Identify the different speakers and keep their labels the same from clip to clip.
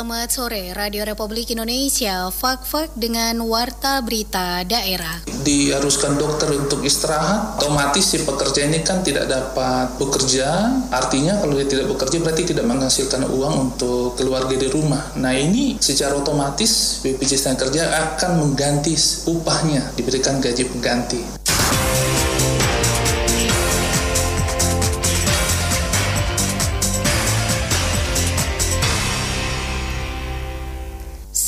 Speaker 1: Selamat sore, Radio Republik Indonesia, Fak-Fak dengan Warta Berita Daerah.
Speaker 2: Diharuskan dokter untuk istirahat, otomatis si pekerja ini kan tidak dapat bekerja, artinya kalau dia tidak bekerja berarti tidak menghasilkan uang untuk keluarga di rumah. Nah ini secara otomatis BPJS Tenaga Kerja akan mengganti upahnya, diberikan gaji pengganti.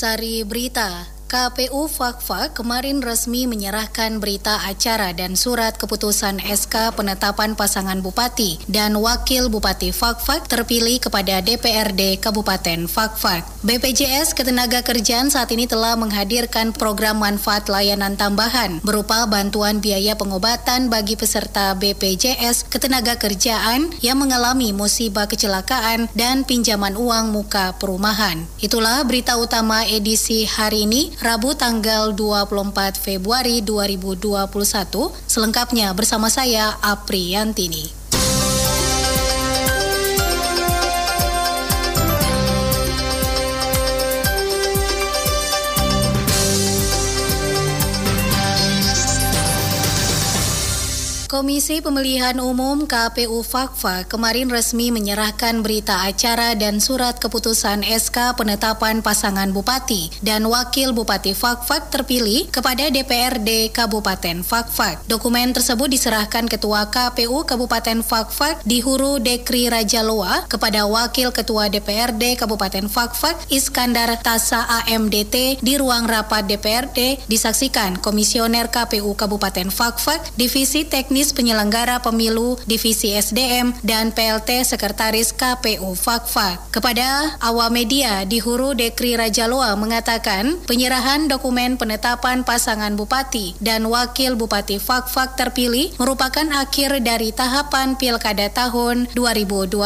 Speaker 1: Sari Berita KPU Fakfa kemarin resmi menyerahkan berita acara dan surat keputusan SK penetapan pasangan bupati dan wakil bupati Fakfak terpilih kepada DPRD Kabupaten Fakfak. BPJS Ketenagakerjaan saat ini telah menghadirkan program manfaat layanan tambahan berupa bantuan biaya pengobatan bagi peserta BPJS Ketenagakerjaan yang mengalami musibah kecelakaan dan pinjaman uang muka perumahan. Itulah berita utama edisi hari ini Rabu tanggal 24 Februari 2021. Selengkapnya bersama saya Apriantini. Komisi Pemilihan Umum KPU Fakfa kemarin resmi menyerahkan berita acara dan surat keputusan SK penetapan pasangan bupati dan wakil bupati Fakfak terpilih kepada DPRD Kabupaten Fakfak. Dokumen tersebut diserahkan Ketua KPU Kabupaten Fakfak di Huru Dekri Raja Loa kepada Wakil Ketua DPRD Kabupaten Fakfak Iskandar Tasa AMDT di ruang rapat DPRD disaksikan Komisioner KPU Kabupaten Fakfak Divisi Teknis Penyelenggara Pemilu Divisi SDM dan PLT Sekretaris KPU Fakfa. Kepada awak media di Huru Dekri Raja Loa mengatakan penyerahan dokumen penetapan pasangan bupati dan wakil bupati Fakfak terpilih merupakan akhir dari tahapan Pilkada tahun 2020.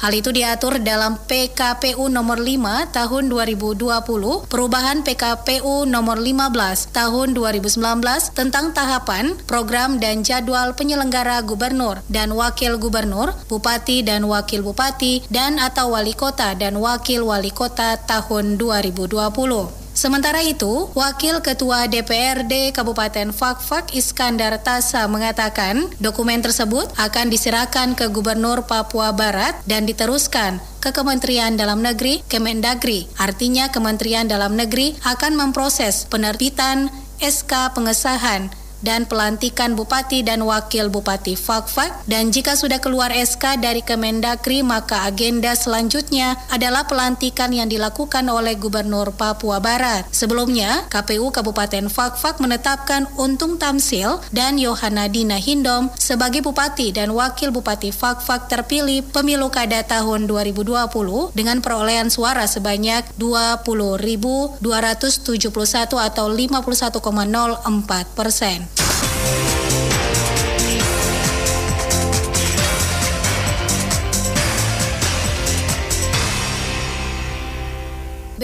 Speaker 1: Hal itu diatur dalam PKPU nomor 5 tahun 2020, perubahan PKPU nomor 15 tahun 2019 tentang tahapan, program dan jadwal soal penyelenggara gubernur dan wakil gubernur, bupati dan wakil bupati, dan atau wali kota dan wakil wali kota tahun 2020. Sementara itu, Wakil Ketua DPRD Kabupaten Fakfak Iskandar Tasa mengatakan dokumen tersebut akan diserahkan ke Gubernur Papua Barat dan diteruskan ke Kementerian Dalam Negeri Kemendagri. Artinya Kementerian Dalam Negeri akan memproses penerbitan SK pengesahan dan pelantikan bupati dan wakil bupati Fakfak dan jika sudah keluar SK dari Kemendagri maka agenda selanjutnya adalah pelantikan yang dilakukan oleh Gubernur Papua Barat. Sebelumnya, KPU Kabupaten Fakfak menetapkan Untung Tamsil dan Yohana Dina Hindom sebagai bupati dan wakil bupati Fakfak terpilih pemilu kada tahun 2020 dengan perolehan suara sebanyak 20.271 atau 51,04 persen. Thank you.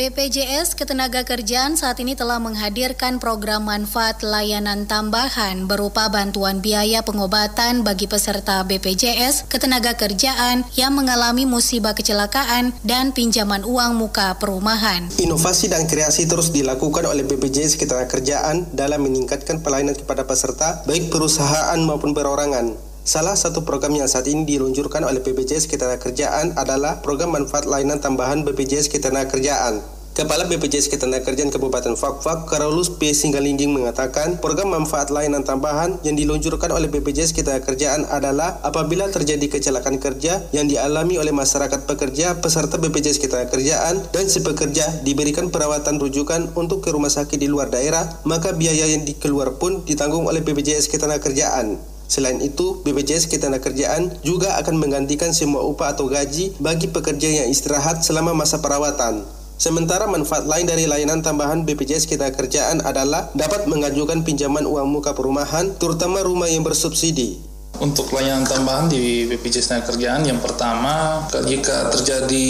Speaker 1: BPJS Ketenagakerjaan saat ini telah menghadirkan program manfaat layanan tambahan berupa bantuan biaya pengobatan bagi peserta BPJS Ketenagakerjaan yang mengalami musibah kecelakaan dan pinjaman uang muka perumahan.
Speaker 3: Inovasi dan kreasi terus dilakukan oleh BPJS Ketenagakerjaan dalam meningkatkan pelayanan kepada peserta baik perusahaan maupun perorangan. Salah satu program yang saat ini diluncurkan oleh BPJS Ketenagakerjaan adalah program manfaat layanan tambahan BPJS Ketenagakerjaan. Kepala BPJS Ketenagakerjaan Kabupaten Fakfak, Karolus P. Singgalinding mengatakan, program manfaat layanan tambahan yang diluncurkan oleh BPJS Ketenagakerjaan adalah apabila terjadi kecelakaan kerja yang dialami oleh masyarakat pekerja peserta BPJS Ketenagakerjaan dan si pekerja diberikan perawatan rujukan untuk ke rumah sakit di luar daerah, maka biaya yang dikeluar pun ditanggung oleh BPJS Ketenagakerjaan. Selain itu, BPJS Ketenagakerjaan juga akan menggantikan semua upah atau gaji bagi pekerja yang istirahat selama masa perawatan. Sementara manfaat lain dari layanan tambahan BPJS Ketenagakerjaan adalah dapat mengajukan pinjaman uang muka perumahan, terutama rumah yang bersubsidi.
Speaker 2: Untuk layanan tambahan di BPJS Tenaga Kerjaan yang pertama jika terjadi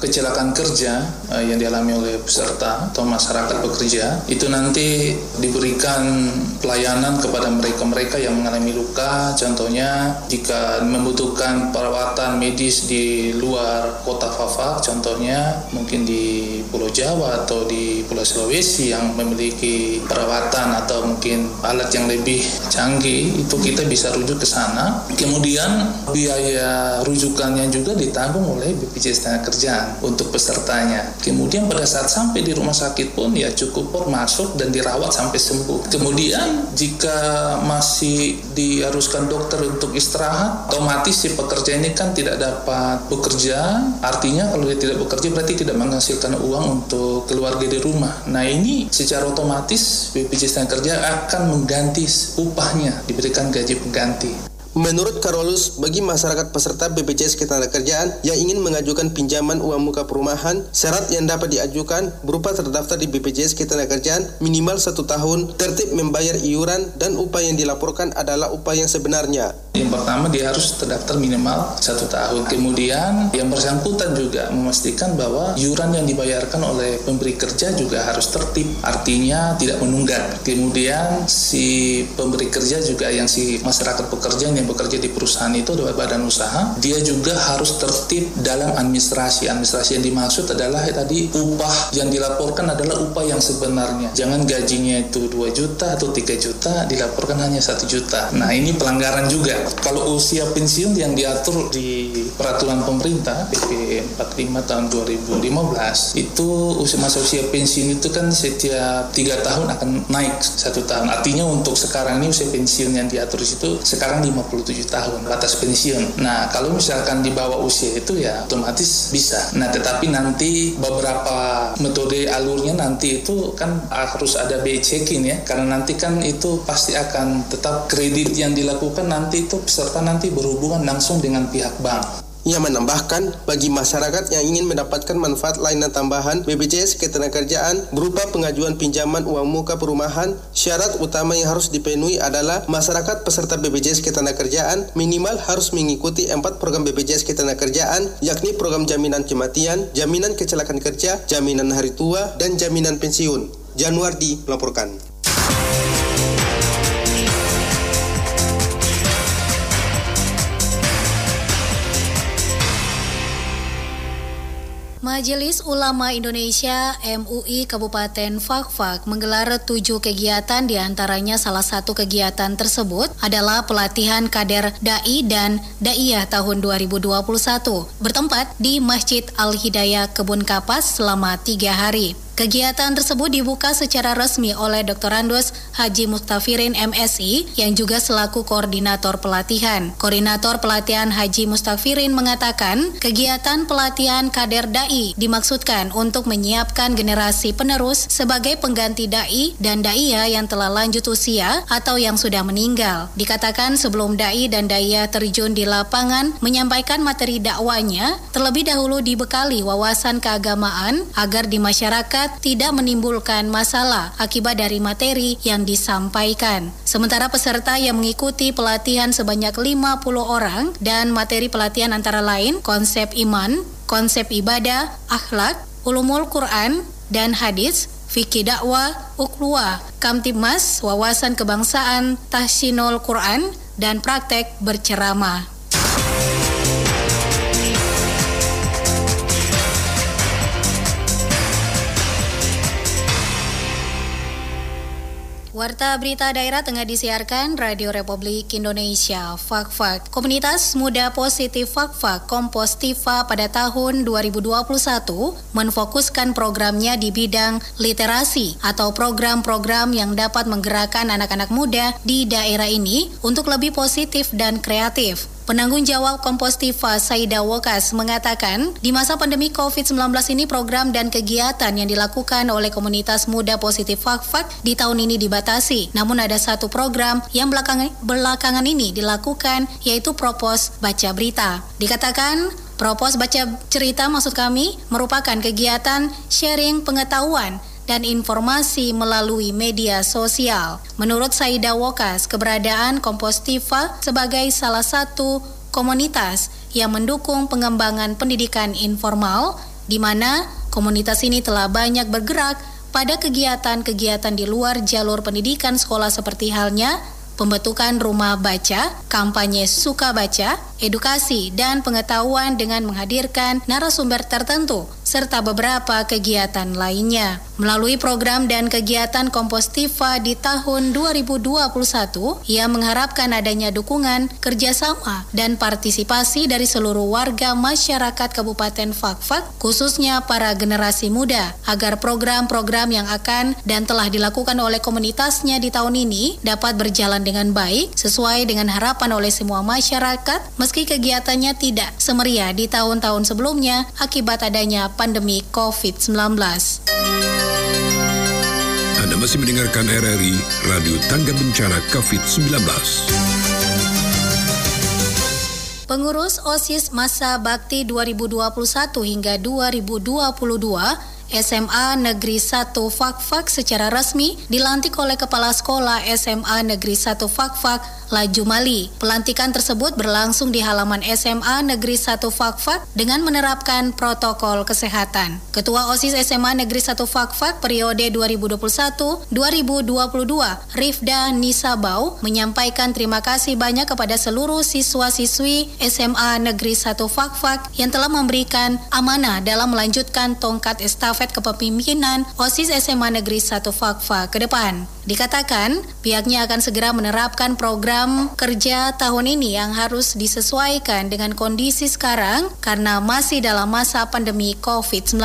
Speaker 2: kecelakaan kerja eh, yang dialami oleh peserta atau masyarakat bekerja itu nanti diberikan pelayanan kepada mereka-mereka yang mengalami luka. Contohnya jika membutuhkan perawatan medis di luar kota Fafak contohnya mungkin di Pulau Jawa atau di Pulau Sulawesi yang memiliki perawatan atau mungkin alat yang lebih canggih itu kita bisa rujuk ke sana. Kemudian biaya rujukannya juga ditanggung oleh BPJS Tenaga untuk pesertanya. Kemudian pada saat sampai di rumah sakit pun ya cukup masuk dan dirawat sampai sembuh. Kemudian jika masih diharuskan dokter untuk istirahat, otomatis si pekerja ini kan tidak dapat bekerja. Artinya kalau dia tidak bekerja berarti tidak menghasilkan uang untuk keluarga di rumah. Nah ini secara otomatis BPJS Tenaga akan mengganti upahnya, diberikan gaji pengganti.
Speaker 3: Menurut Karolus, bagi masyarakat peserta BPJS Ketenagakerjaan yang ingin mengajukan pinjaman uang muka perumahan, syarat yang dapat diajukan berupa terdaftar di BPJS Ketenagakerjaan minimal satu tahun, tertib membayar iuran, dan upah yang dilaporkan adalah upah yang sebenarnya.
Speaker 2: Yang pertama dia harus terdaftar minimal satu tahun. Kemudian yang bersangkutan juga memastikan bahwa iuran yang dibayarkan oleh pemberi kerja juga harus tertib, artinya tidak menunggak. Kemudian si pemberi kerja juga yang si masyarakat pekerja yang bekerja di perusahaan itu adalah badan usaha, dia juga harus tertib dalam administrasi. Administrasi yang dimaksud adalah ya, tadi upah yang dilaporkan adalah upah yang sebenarnya. Jangan gajinya itu 2 juta atau 3 juta, dilaporkan hanya satu juta. Nah ini pelanggaran juga. Kalau usia pensiun yang diatur di peraturan pemerintah PP 45 tahun 2015 itu usia masa usia pensiun itu kan setiap tiga tahun akan naik satu tahun. Artinya untuk sekarang ini usia pensiun yang diatur itu sekarang 50 57 tahun batas pensiun. Nah, kalau misalkan di bawah usia itu ya otomatis bisa. Nah, tetapi nanti beberapa metode alurnya nanti itu kan harus ada check-in ya. Karena nanti kan itu pasti akan tetap kredit yang dilakukan nanti itu peserta nanti berhubungan langsung dengan pihak bank.
Speaker 3: Ia menambahkan, bagi masyarakat yang ingin mendapatkan manfaat layanan tambahan BPJS Ketenagakerjaan berupa pengajuan pinjaman uang muka perumahan, syarat utama yang harus dipenuhi adalah masyarakat peserta BPJS Ketenagakerjaan minimal harus mengikuti empat program BPJS Ketenagakerjaan, yakni program jaminan kematian, jaminan kecelakaan kerja, jaminan hari tua, dan jaminan pensiun. Januardi melaporkan.
Speaker 1: Majelis Ulama Indonesia MUI Kabupaten Fakfak menggelar tujuh kegiatan di antaranya salah satu kegiatan tersebut adalah pelatihan kader da'i dan da'iyah tahun 2021 bertempat di Masjid Al-Hidayah Kebun Kapas selama tiga hari. Kegiatan tersebut dibuka secara resmi oleh Dr. Haji Mustafirin MSI yang juga selaku koordinator pelatihan. Koordinator pelatihan Haji Mustafirin mengatakan, kegiatan pelatihan kader dai dimaksudkan untuk menyiapkan generasi penerus sebagai pengganti dai dan daia yang telah lanjut usia atau yang sudah meninggal. Dikatakan sebelum dai dan daia terjun di lapangan menyampaikan materi dakwanya, terlebih dahulu dibekali wawasan keagamaan agar di masyarakat tidak menimbulkan masalah akibat dari materi yang disampaikan. Sementara peserta yang mengikuti pelatihan sebanyak 50 orang dan materi pelatihan antara lain konsep iman, konsep ibadah, akhlak, ulumul Quran, dan hadis, fikih dakwah, ukluwa, kamtibmas, wawasan kebangsaan, tahsinul Quran, dan praktek berceramah. Warta Berita Daerah tengah disiarkan Radio Republik Indonesia, Fakfak. Komunitas Muda Positif Fakfak Kompostiva pada tahun 2021 menfokuskan programnya di bidang literasi atau program-program yang dapat menggerakkan anak-anak muda di daerah ini untuk lebih positif dan kreatif. Penanggung jawab Kompostiva Saida Wokas mengatakan, di masa pandemi COVID-19 ini program dan kegiatan yang dilakukan oleh komunitas muda positif Fakfak di tahun ini dibatasi. Namun ada satu program yang belakangan, belakangan ini dilakukan yaitu Propos Baca Berita. Dikatakan Propos Baca Cerita maksud kami merupakan kegiatan sharing pengetahuan dan informasi melalui media sosial. Menurut Saida Wokas, keberadaan Kompostiva sebagai salah satu komunitas yang mendukung pengembangan pendidikan informal di mana komunitas ini telah banyak bergerak pada kegiatan-kegiatan di luar jalur pendidikan sekolah seperti halnya pembentukan rumah baca, kampanye suka baca, edukasi dan pengetahuan dengan menghadirkan narasumber tertentu serta beberapa kegiatan lainnya. Melalui program dan kegiatan Kompostiva di tahun 2021, ia mengharapkan adanya dukungan, kerjasama, dan partisipasi dari seluruh warga masyarakat Kabupaten Fakfak, khususnya para generasi muda, agar program-program yang akan dan telah dilakukan oleh komunitasnya di tahun ini dapat berjalan dengan baik sesuai dengan harapan oleh semua masyarakat, meski kegiatannya tidak semeriah di tahun-tahun sebelumnya akibat adanya pandemi COVID-19.
Speaker 4: Anda masih mendengarkan RRI Radio Tangga Bencana COVID-19.
Speaker 1: Pengurus OSIS Masa Bakti 2021 hingga 2022 SMA Negeri 1 Fakfak secara resmi dilantik oleh Kepala Sekolah SMA Negeri 1 Fakfak Laju Mali. Pelantikan tersebut berlangsung di halaman SMA Negeri 1 Fakfak dengan menerapkan protokol kesehatan. Ketua OSIS SMA Negeri 1 Fakfak periode 2021-2022, Rifda Nisabau, menyampaikan terima kasih banyak kepada seluruh siswa-siswi SMA Negeri 1 Fakfak yang telah memberikan amanah dalam melanjutkan tongkat estafet estafet kepemimpinan OSIS SMA Negeri 1 Fakfa ke depan. Dikatakan, pihaknya akan segera menerapkan program kerja tahun ini yang harus disesuaikan dengan kondisi sekarang karena masih dalam masa pandemi COVID-19.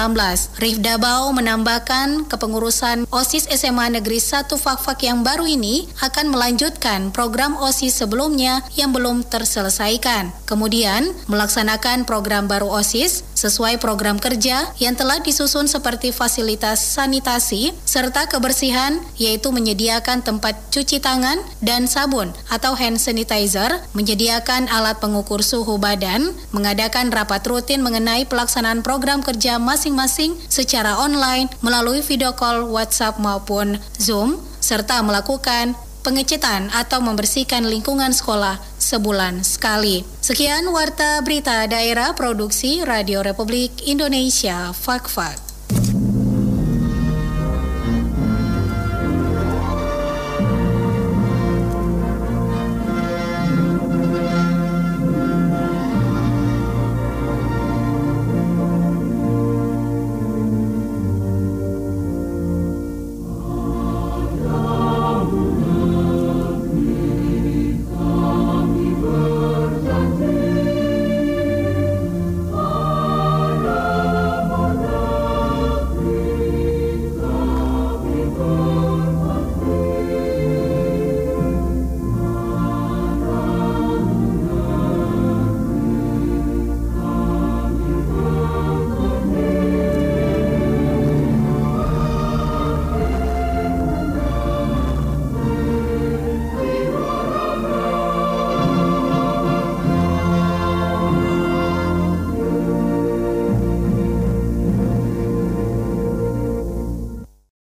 Speaker 1: Rif Dabau menambahkan kepengurusan OSIS SMA Negeri 1 Fakfak yang baru ini akan melanjutkan program OSIS sebelumnya yang belum terselesaikan. Kemudian, melaksanakan program baru OSIS sesuai program kerja yang telah disusun seperti fasilitas sanitasi serta kebersihan yaitu menyediakan tempat cuci tangan dan sabun atau hand sanitizer, menyediakan alat pengukur suhu badan, mengadakan rapat rutin mengenai pelaksanaan program kerja masing-masing secara online melalui video call WhatsApp maupun Zoom serta melakukan pengecetan atau membersihkan lingkungan sekolah sebulan sekali. Sekian Warta Berita Daerah Produksi Radio Republik Indonesia, Fakfak.